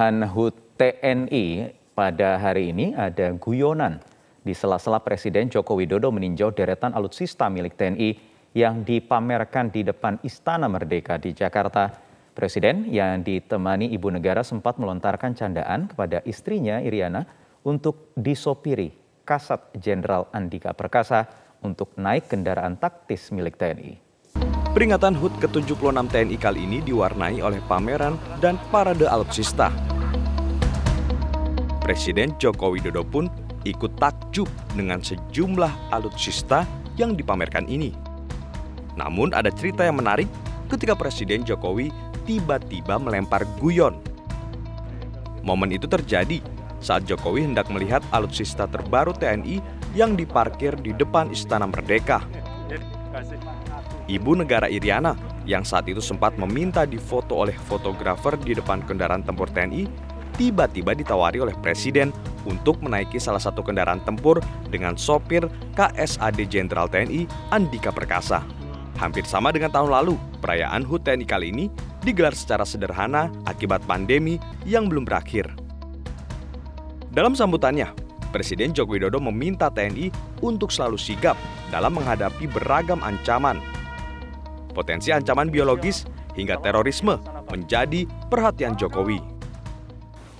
penyerahan HUT TNI pada hari ini ada guyonan di sela-sela Presiden Joko Widodo meninjau deretan alutsista milik TNI yang dipamerkan di depan Istana Merdeka di Jakarta. Presiden yang ditemani ibu negara sempat melontarkan candaan kepada istrinya Iriana untuk disopiri Kasat Jenderal Andika Perkasa untuk naik kendaraan taktis milik TNI. Peringatan HUT ke-76 TNI kali ini diwarnai oleh pameran dan parade alutsista. Presiden Joko Widodo pun ikut takjub dengan sejumlah alutsista yang dipamerkan ini. Namun ada cerita yang menarik ketika Presiden Jokowi tiba-tiba melempar guyon. Momen itu terjadi saat Jokowi hendak melihat alutsista terbaru TNI yang diparkir di depan Istana Merdeka. Ibu negara Iriana yang saat itu sempat meminta difoto oleh fotografer di depan kendaraan tempur TNI tiba-tiba ditawari oleh Presiden untuk menaiki salah satu kendaraan tempur dengan sopir KSAD Jenderal TNI Andika Perkasa. Hampir sama dengan tahun lalu, perayaan HUT TNI kali ini digelar secara sederhana akibat pandemi yang belum berakhir. Dalam sambutannya, Presiden Joko Widodo meminta TNI untuk selalu sigap dalam menghadapi beragam ancaman. Potensi ancaman biologis hingga terorisme menjadi perhatian Jokowi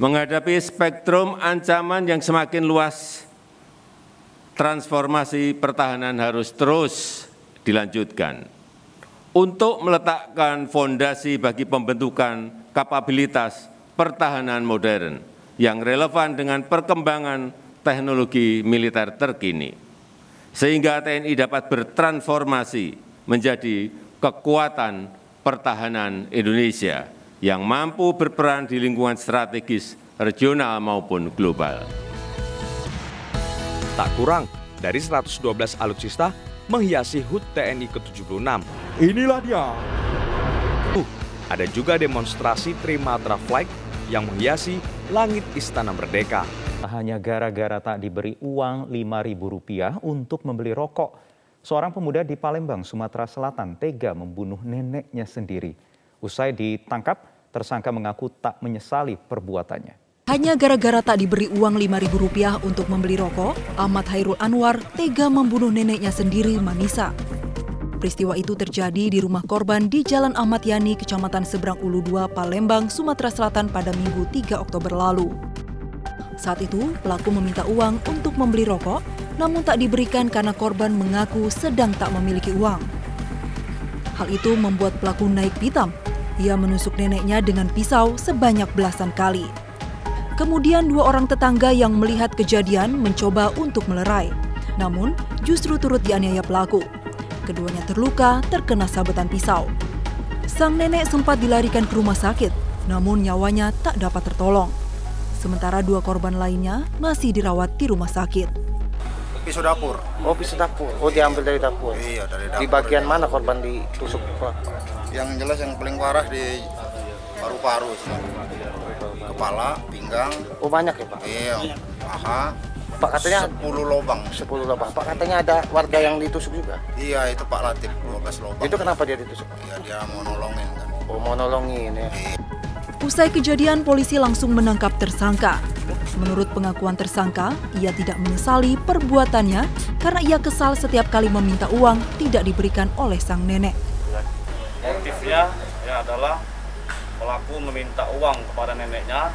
menghadapi spektrum ancaman yang semakin luas, transformasi pertahanan harus terus dilanjutkan. Untuk meletakkan fondasi bagi pembentukan kapabilitas pertahanan modern yang relevan dengan perkembangan teknologi militer terkini, sehingga TNI dapat bertransformasi menjadi kekuatan pertahanan Indonesia yang mampu berperan di lingkungan strategis regional maupun global. Tak kurang dari 112 alutsista menghiasi HUT TNI ke-76. Inilah dia. Uh, ada juga demonstrasi Trimatra Flag yang menghiasi langit Istana Merdeka. Hanya gara-gara tak diberi uang Rp5.000 untuk membeli rokok, seorang pemuda di Palembang, Sumatera Selatan tega membunuh neneknya sendiri. Usai ditangkap, tersangka mengaku tak menyesali perbuatannya. Hanya gara-gara tak diberi uang Rp5.000 untuk membeli rokok, Ahmad Hairul Anwar tega membunuh neneknya sendiri, Manisa. Peristiwa itu terjadi di rumah korban di Jalan Ahmad Yani, Kecamatan Seberang Ulu 2, Palembang, Sumatera Selatan pada Minggu 3 Oktober lalu. Saat itu, pelaku meminta uang untuk membeli rokok, namun tak diberikan karena korban mengaku sedang tak memiliki uang. Hal itu membuat pelaku naik pitam ia menusuk neneknya dengan pisau sebanyak belasan kali. Kemudian dua orang tetangga yang melihat kejadian mencoba untuk melerai. Namun, justru turut dianiaya pelaku. Keduanya terluka terkena sabetan pisau. Sang nenek sempat dilarikan ke rumah sakit, namun nyawanya tak dapat tertolong. Sementara dua korban lainnya masih dirawat di rumah sakit. Pisau dapur. Oh, pisau dapur. Oh, diambil dari dapur. Iya, dari dapur. Di bagian mana korban ditusuk? yang jelas yang paling parah di paru-paru kepala pinggang oh banyak ya pak iya paha Pak katanya 10 lubang 10 lubang Pak katanya ada warga yang ditusuk juga iya itu Pak Latif 12 lubang itu kenapa dia ditusuk iya dia mau nolongin kan oh mau nolongin ya iya. Usai kejadian, polisi langsung menangkap tersangka. Menurut pengakuan tersangka, ia tidak menyesali perbuatannya karena ia kesal setiap kali meminta uang tidak diberikan oleh sang nenek. Motifnya ya adalah pelaku meminta uang kepada neneknya.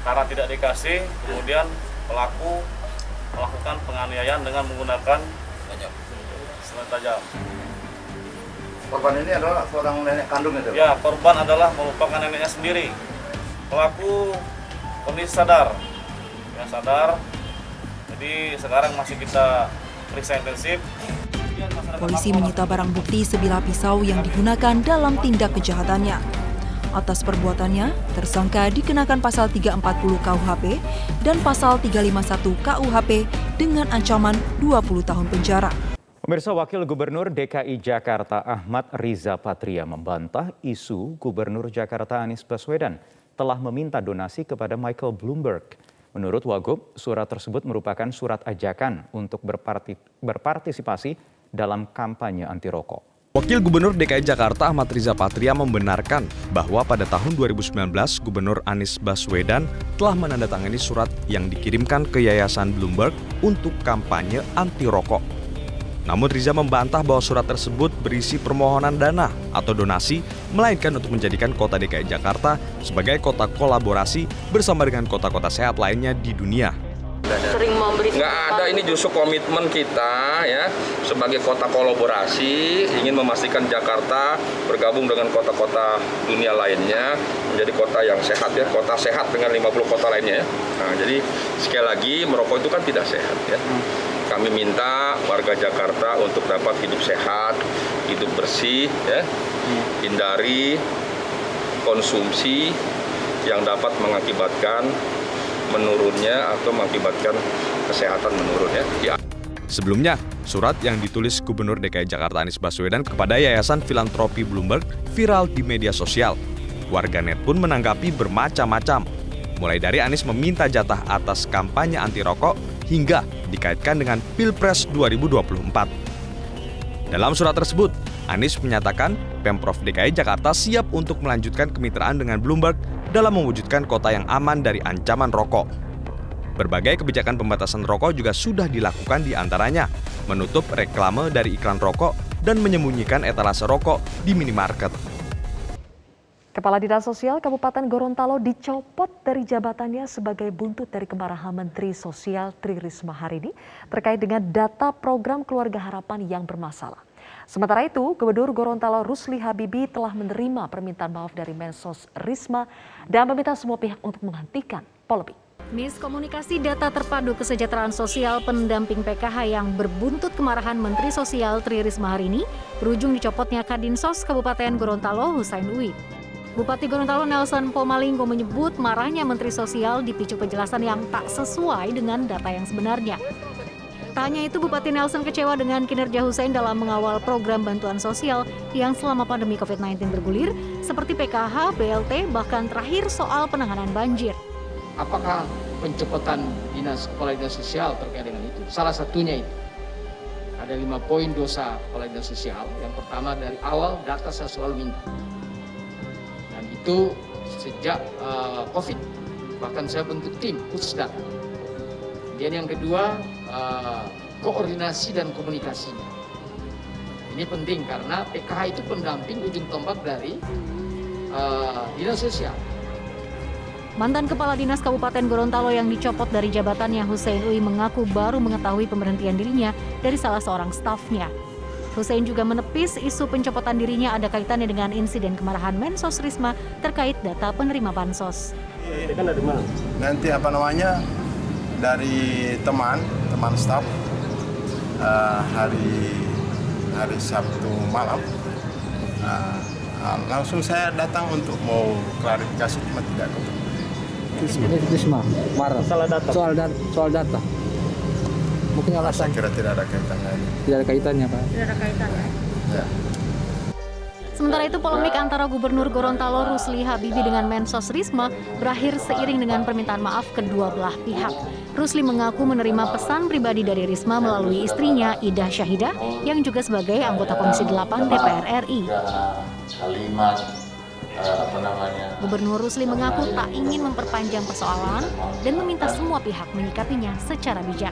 Karena tidak dikasih kemudian pelaku melakukan penganiayaan dengan menggunakan senjata tajam korban ini adalah seorang nenek kandung itu? Ya korban adalah merupakan neneknya sendiri. Pelaku kondisi sadar. Ya sadar. Jadi sekarang masih kita periksa intensif. Polisi menyita barang bukti sebilah pisau yang digunakan dalam tindak kejahatannya. Atas perbuatannya, tersangka dikenakan pasal 340 KUHP dan pasal 351 KUHP dengan ancaman 20 tahun penjara. Pemirsa Wakil Gubernur DKI Jakarta Ahmad Riza Patria membantah isu Gubernur Jakarta Anies Baswedan telah meminta donasi kepada Michael Bloomberg. Menurut Wagub, surat tersebut merupakan surat ajakan untuk berpartisipasi dalam kampanye anti rokok. Wakil Gubernur DKI Jakarta Ahmad Riza Patria membenarkan bahwa pada tahun 2019 Gubernur Anies Baswedan telah menandatangani surat yang dikirimkan ke Yayasan Bloomberg untuk kampanye anti rokok. Namun Riza membantah bahwa surat tersebut berisi permohonan dana atau donasi, melainkan untuk menjadikan kota DKI Jakarta sebagai kota kolaborasi bersama dengan kota-kota sehat lainnya di dunia. sering memberi Nggak ada, ini justru komitmen kita ya sebagai kota kolaborasi ingin memastikan Jakarta bergabung dengan kota-kota dunia lainnya menjadi kota yang sehat ya, kota sehat dengan 50 kota lainnya ya. Nah, jadi sekali lagi merokok itu kan tidak sehat ya. Kami minta warga Jakarta untuk dapat hidup sehat, hidup bersih ya. Hindari konsumsi yang dapat mengakibatkan menurunnya atau mengakibatkan kesehatan menurun ya. Ya. Sebelumnya, surat yang ditulis Gubernur DKI Jakarta Anies Baswedan kepada Yayasan Filantropi Bloomberg viral di media sosial. Warganet pun menanggapi bermacam-macam, mulai dari Anies meminta jatah atas kampanye anti rokok hingga dikaitkan dengan Pilpres 2024. Dalam surat tersebut, Anies menyatakan Pemprov DKI Jakarta siap untuk melanjutkan kemitraan dengan Bloomberg dalam mewujudkan kota yang aman dari ancaman rokok. Berbagai kebijakan pembatasan rokok juga sudah dilakukan di antaranya menutup reklame dari iklan rokok dan menyembunyikan etalase rokok di minimarket. Kepala Dinas Sosial Kabupaten Gorontalo dicopot dari jabatannya sebagai buntut dari kemarahan Menteri Sosial Tri Risma hari ini terkait dengan data program Keluarga Harapan yang bermasalah. Sementara itu, Gubernur Gorontalo Rusli Habibi telah menerima permintaan maaf dari Mensos Risma dan meminta semua pihak untuk menghentikan polemik. Miskomunikasi data terpadu kesejahteraan sosial pendamping PKH yang berbuntut kemarahan Menteri Sosial Tri Risma hari ini berujung dicopotnya Kadinsos Kabupaten Gorontalo Husain Uwi. Bupati Gorontalo Nelson Pomalinggo menyebut marahnya Menteri Sosial dipicu penjelasan yang tak sesuai dengan data yang sebenarnya. Tanya itu Bupati Nelson kecewa dengan kinerja Hussein dalam mengawal program bantuan sosial yang selama pandemi COVID-19 bergulir seperti PKH, BLT, bahkan terakhir soal penanganan banjir. Apakah pencopotan dinas kepala dinas sosial terkait dengan itu? Salah satunya itu. Ada lima poin dosa kepala dinas sosial. Yang pertama dari awal data saya selalu minta. Itu sejak uh, COVID. Bahkan saya bentuk tim data. Kemudian yang kedua, uh, koordinasi dan komunikasinya. Ini penting karena PKH itu pendamping ujung tombak dari uh, dinas sosial. Mantan Kepala Dinas Kabupaten Gorontalo yang dicopot dari jabatannya Hussein Ui mengaku baru mengetahui pemberhentian dirinya dari salah seorang stafnya. Hussein juga menepis isu pencopotan dirinya ada kaitannya dengan insiden kemarahan Mensos Risma terkait data penerima bansos. Kan dari mana? Nanti apa namanya dari teman teman staf uh, hari hari Sabtu malam uh, uh, langsung saya datang untuk mau klarifikasi cuma tidak ketemu. Risma data. soal data soal data mungkin alasan Saya kira tidak ada kaitannya. tidak ada kaitannya pak Tidak ada kaitannya. Ya. Sementara itu polemik antara Gubernur Gorontalo Rusli Habibi dengan Mensos Risma berakhir seiring dengan permintaan maaf kedua belah pihak. Rusli mengaku menerima pesan pribadi dari Risma melalui istrinya Ida Syahidah yang juga sebagai anggota Komisi 8 DPR RI. kalimat apa namanya Gubernur Rusli mengaku tak ingin memperpanjang persoalan dan meminta semua pihak menyikapinya secara bijak.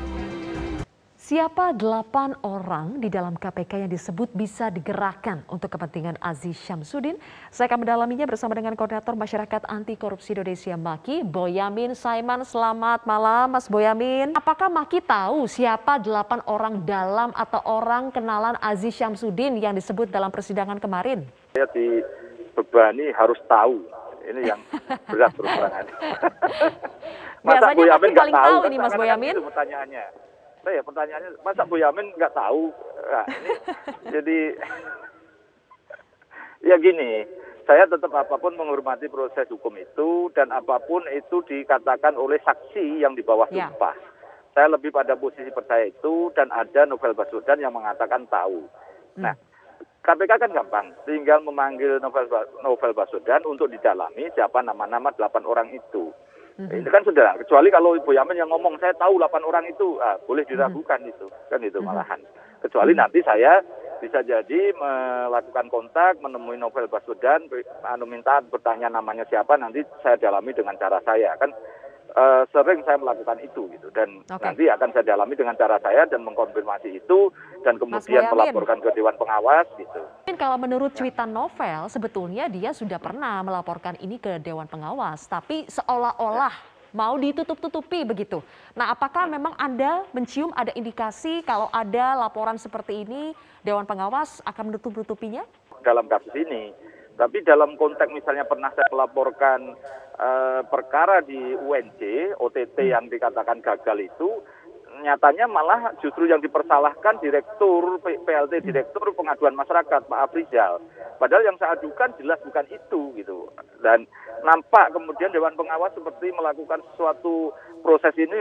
Siapa delapan orang di dalam KPK yang disebut bisa digerakkan untuk kepentingan Aziz Syamsuddin? Saya akan mendalaminya bersama dengan Koordinator Masyarakat Anti Korupsi Indonesia Maki, Boyamin Saiman. Selamat malam Mas Boyamin. Apakah Maki tahu siapa delapan orang dalam atau orang kenalan Aziz Syamsuddin yang disebut dalam persidangan kemarin? Saya dibebani harus tahu. Ini yang berat terang. Biasanya Bu Maki paling tahu, tahu ini Mas kan Boyamin. Itu pertanyaannya. Saya pertanyaannya, masa Bu Yamin nggak tahu? Nah, ini jadi ya gini, saya tetap apa pun menghormati proses hukum itu dan apa pun itu dikatakan oleh saksi yang di bawah Ya. sumpah. Saya lebih pada posisi percaya itu dan ada Novel Baswedan yang mengatakan tahu. Nah, KPK kan gampang, tinggal memanggil Novel, Novel Baswedan untuk didalami siapa nama-nama delapan orang itu. Ini kan sudah, kecuali kalau Ibu Yamin yang ngomong saya tahu 8 orang itu, ah, boleh diragukan itu, kan itu malahan. Kecuali nanti saya bisa jadi melakukan kontak, menemui Novel Baswedan, anu minta bertanya namanya siapa, nanti saya dalami dengan cara saya. Kan uh, sering saya melakukan itu gitu dan okay. nanti akan saya dalami dengan cara saya dan mengkonfirmasi itu dan kemudian melaporkan ke dewan pengawas gitu. Kalau menurut cuitan novel sebetulnya dia sudah pernah melaporkan ini ke dewan pengawas tapi seolah-olah mau ditutup-tutupi begitu. Nah, apakah memang Anda mencium ada indikasi kalau ada laporan seperti ini dewan pengawas akan menutup-tutupinya? Dalam kasus ini tapi dalam konteks misalnya pernah saya melaporkan perkara di UNC, OTT yang dikatakan gagal itu, nyatanya malah justru yang dipersalahkan direktur PLT hmm. direktur pengaduan masyarakat Pak Afrizal. Padahal yang saya adukan jelas bukan itu gitu. Dan nampak kemudian Dewan Pengawas seperti melakukan sesuatu proses ini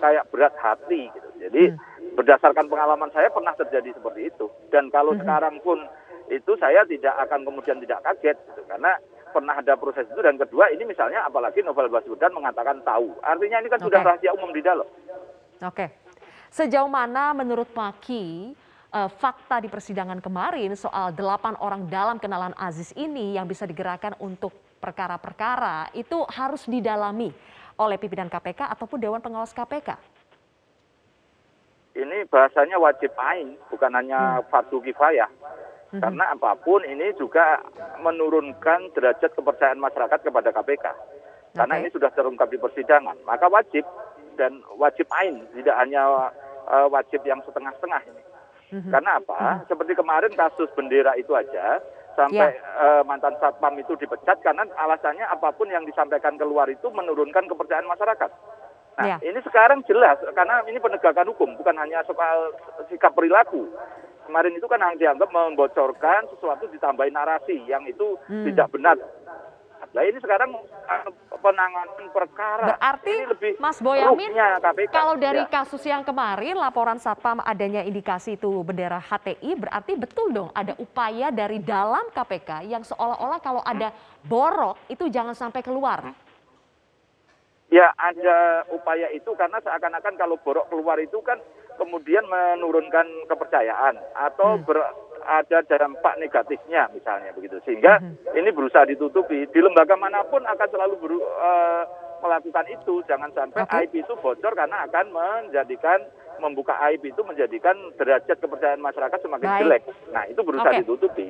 kayak berat hati gitu. Jadi hmm. berdasarkan pengalaman saya pernah terjadi seperti itu. Dan kalau hmm. sekarang pun itu saya tidak akan kemudian tidak kaget gitu, karena pernah ada proses itu dan kedua ini misalnya apalagi Novel Baswedan mengatakan tahu artinya ini kan okay. sudah rahasia umum di dalam. Oke, sejauh mana menurut Maki uh, fakta di persidangan kemarin soal delapan orang dalam kenalan Aziz ini yang bisa digerakkan untuk perkara-perkara itu harus didalami oleh pimpinan KPK ataupun Dewan Pengawas KPK? Ini bahasanya wajib ain, bukan hanya hmm. fardu kifayah. Hmm. Karena apa pun ini juga menurunkan derajat kepercayaan masyarakat kepada KPK. Karena okay. ini sudah terungkap di persidangan, maka wajib dan wajib ain, tidak hanya uh, wajib yang setengah-setengah ini. Mm-hmm. Karena apa? Mm-hmm. Seperti kemarin kasus bendera itu aja sampai yeah. uh, mantan satpam itu dipecat karena alasannya apa pun yang disampaikan keluar itu menurunkan kepercayaan masyarakat. Nah, yeah. ini sekarang jelas karena ini penegakan hukum bukan hanya soal sikap perilaku, kemarin itu kan dianggap membocorkan sesuatu ditambahin narasi yang itu hmm. tidak benar. Nah ini sekarang eh, penanganan perkara. Berarti ini lebih Mas Boyamin, KPK. kalau dari ya. kasus yang kemarin laporan Satpam adanya indikasi itu bendera HTI, berarti betul dong ada upaya dari dalam KPK yang seolah-olah kalau ada borok itu jangan sampai keluar. Ya ada upaya itu karena seakan-akan kalau borok keluar itu kan kemudian menurunkan kepercayaan atau hmm. ber, ada dampak negatifnya misalnya begitu sehingga hmm. ini berusaha ditutupi di lembaga mana pun akan selalu ber, uh, melakukan itu jangan sampai okay. aib itu bocor karena akan menjadikan membuka aib itu menjadikan derajat kepercayaan masyarakat semakin Baik. jelek. Nah itu berusaha okay. ditutupi.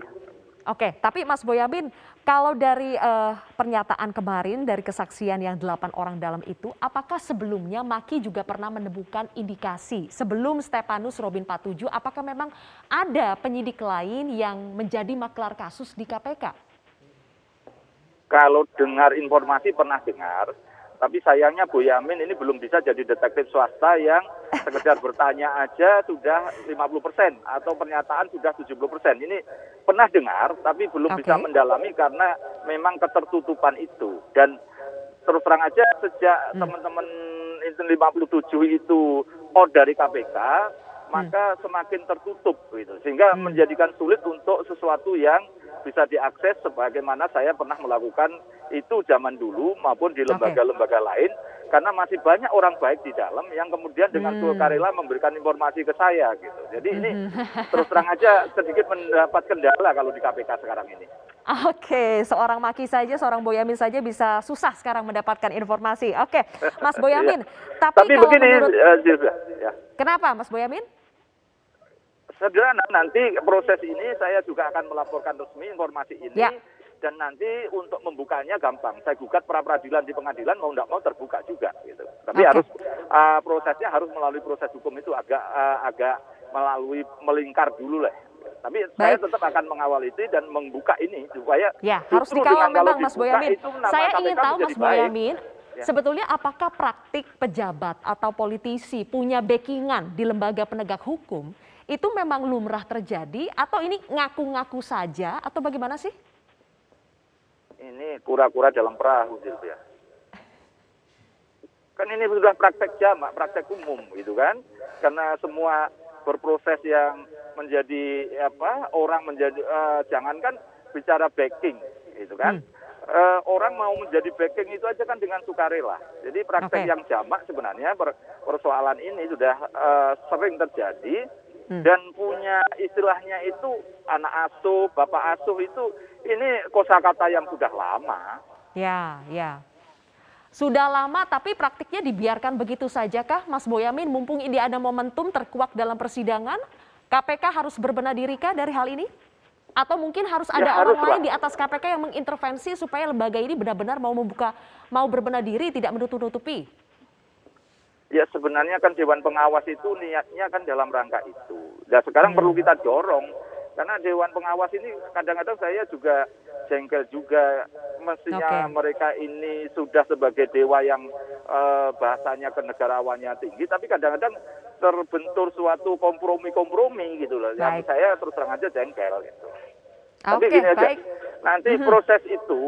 Oke, tapi Mas Boyamin, kalau dari uh, pernyataan kemarin dari kesaksian yang delapan orang dalam itu, apakah sebelumnya Maki juga pernah menemukan indikasi sebelum Stepanus Robin Patuju, apakah memang ada penyidik lain yang menjadi maklar kasus di KPK? Kalau dengar informasi pernah dengar, tapi sayangnya Bu Yamin ini belum bisa jadi detektif swasta yang sekedar bertanya aja sudah 50 persen atau pernyataan sudah 70 persen. Ini pernah dengar tapi belum okay. bisa mendalami karena memang ketertutupan itu. Dan terus terang aja sejak hmm. teman-teman itu 57 itu out dari KPK, maka hmm. semakin tertutup gitu. Sehingga hmm. menjadikan sulit untuk sesuatu yang bisa diakses sebagaimana saya pernah melakukan itu zaman dulu maupun di lembaga-lembaga lain karena masih banyak orang baik di dalam yang kemudian dengan hmm. sukarela memberikan informasi ke saya gitu. Jadi ini hmm. terus terang aja sedikit mendapat kendala kalau di KPK sekarang ini. Oke, seorang Maki saja, seorang Boyamin saja bisa susah sekarang mendapatkan informasi. Oke, Mas Boyamin. ya. Tapi, tapi kalau begini, menurut... uh, ya. Kenapa, Mas Boyamin? Sederhana nanti proses ini saya juga akan melaporkan resmi informasi ini ya. dan nanti untuk membukanya gampang. Saya gugat pra peradilan di pengadilan mau tidak mau terbuka juga gitu. Tapi okay. harus uh, prosesnya harus melalui proses hukum itu agak uh, agak melalui melingkar dulu lah. Tapi Baik. saya tetap akan mengawal itu dan membuka ini supaya ya harus dikawal memang Mas Boyamin. Saya ingin tahu Mas Boyamin, Ya. Sebetulnya apakah praktik pejabat atau politisi punya backingan di lembaga penegak hukum itu memang lumrah terjadi atau ini ngaku-ngaku saja atau bagaimana sih? Ini kura-kura dalam perahu gitu ya. Kan ini sudah praktek jamak, praktek umum gitu kan. Karena semua berproses yang menjadi apa orang menjadi uh, jangankan bicara backing gitu kan. Hmm. Uh, orang mau menjadi backing itu aja kan dengan sukarela. Jadi praktek okay. yang jamak sebenarnya persoalan ini sudah uh, sering terjadi Hmm. dan punya istilahnya itu anak asuh, bapak asuh itu ini kosakata yang sudah lama. Ya, ya. Sudah lama tapi praktiknya dibiarkan begitu saja kah Mas Boyamin mumpung ini ada momentum terkuak dalam persidangan KPK harus berbenah diri kah dari hal ini? Atau mungkin harus Ya, ada harus orang lain di atas KPK yang mengintervensi supaya lembaga ini benar-benar mau membuka mau berbenah diri tidak menutup-nutupi? Ya sebenarnya kan Dewan Pengawas itu niatnya kan dalam rangka itu. Dan sekarang perlu kita dorong karena Dewan Pengawas ini kadang-kadang saya juga jengkel juga mestinya Oke. mereka ini sudah sebagai dewa yang eh, bahasanya kenegarawannya tinggi tapi kadang-kadang terbentur suatu kompromi-kompromi gitu loh. Yang saya terus terang aja jengkel gitu. Tapi Oke, gini aja, baik. nanti proses itu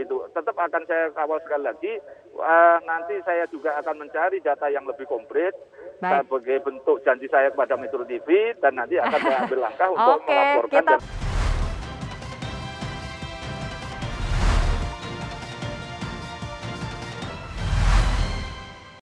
gitu tetap akan saya kawal sekali lagi. Eh, nanti saya juga akan mencari data yang lebih komplit Baik. sebagai bentuk janji saya kepada Metro TV dan nanti akan saya ambil langkah untuk Oke, melaporkan. kita dan-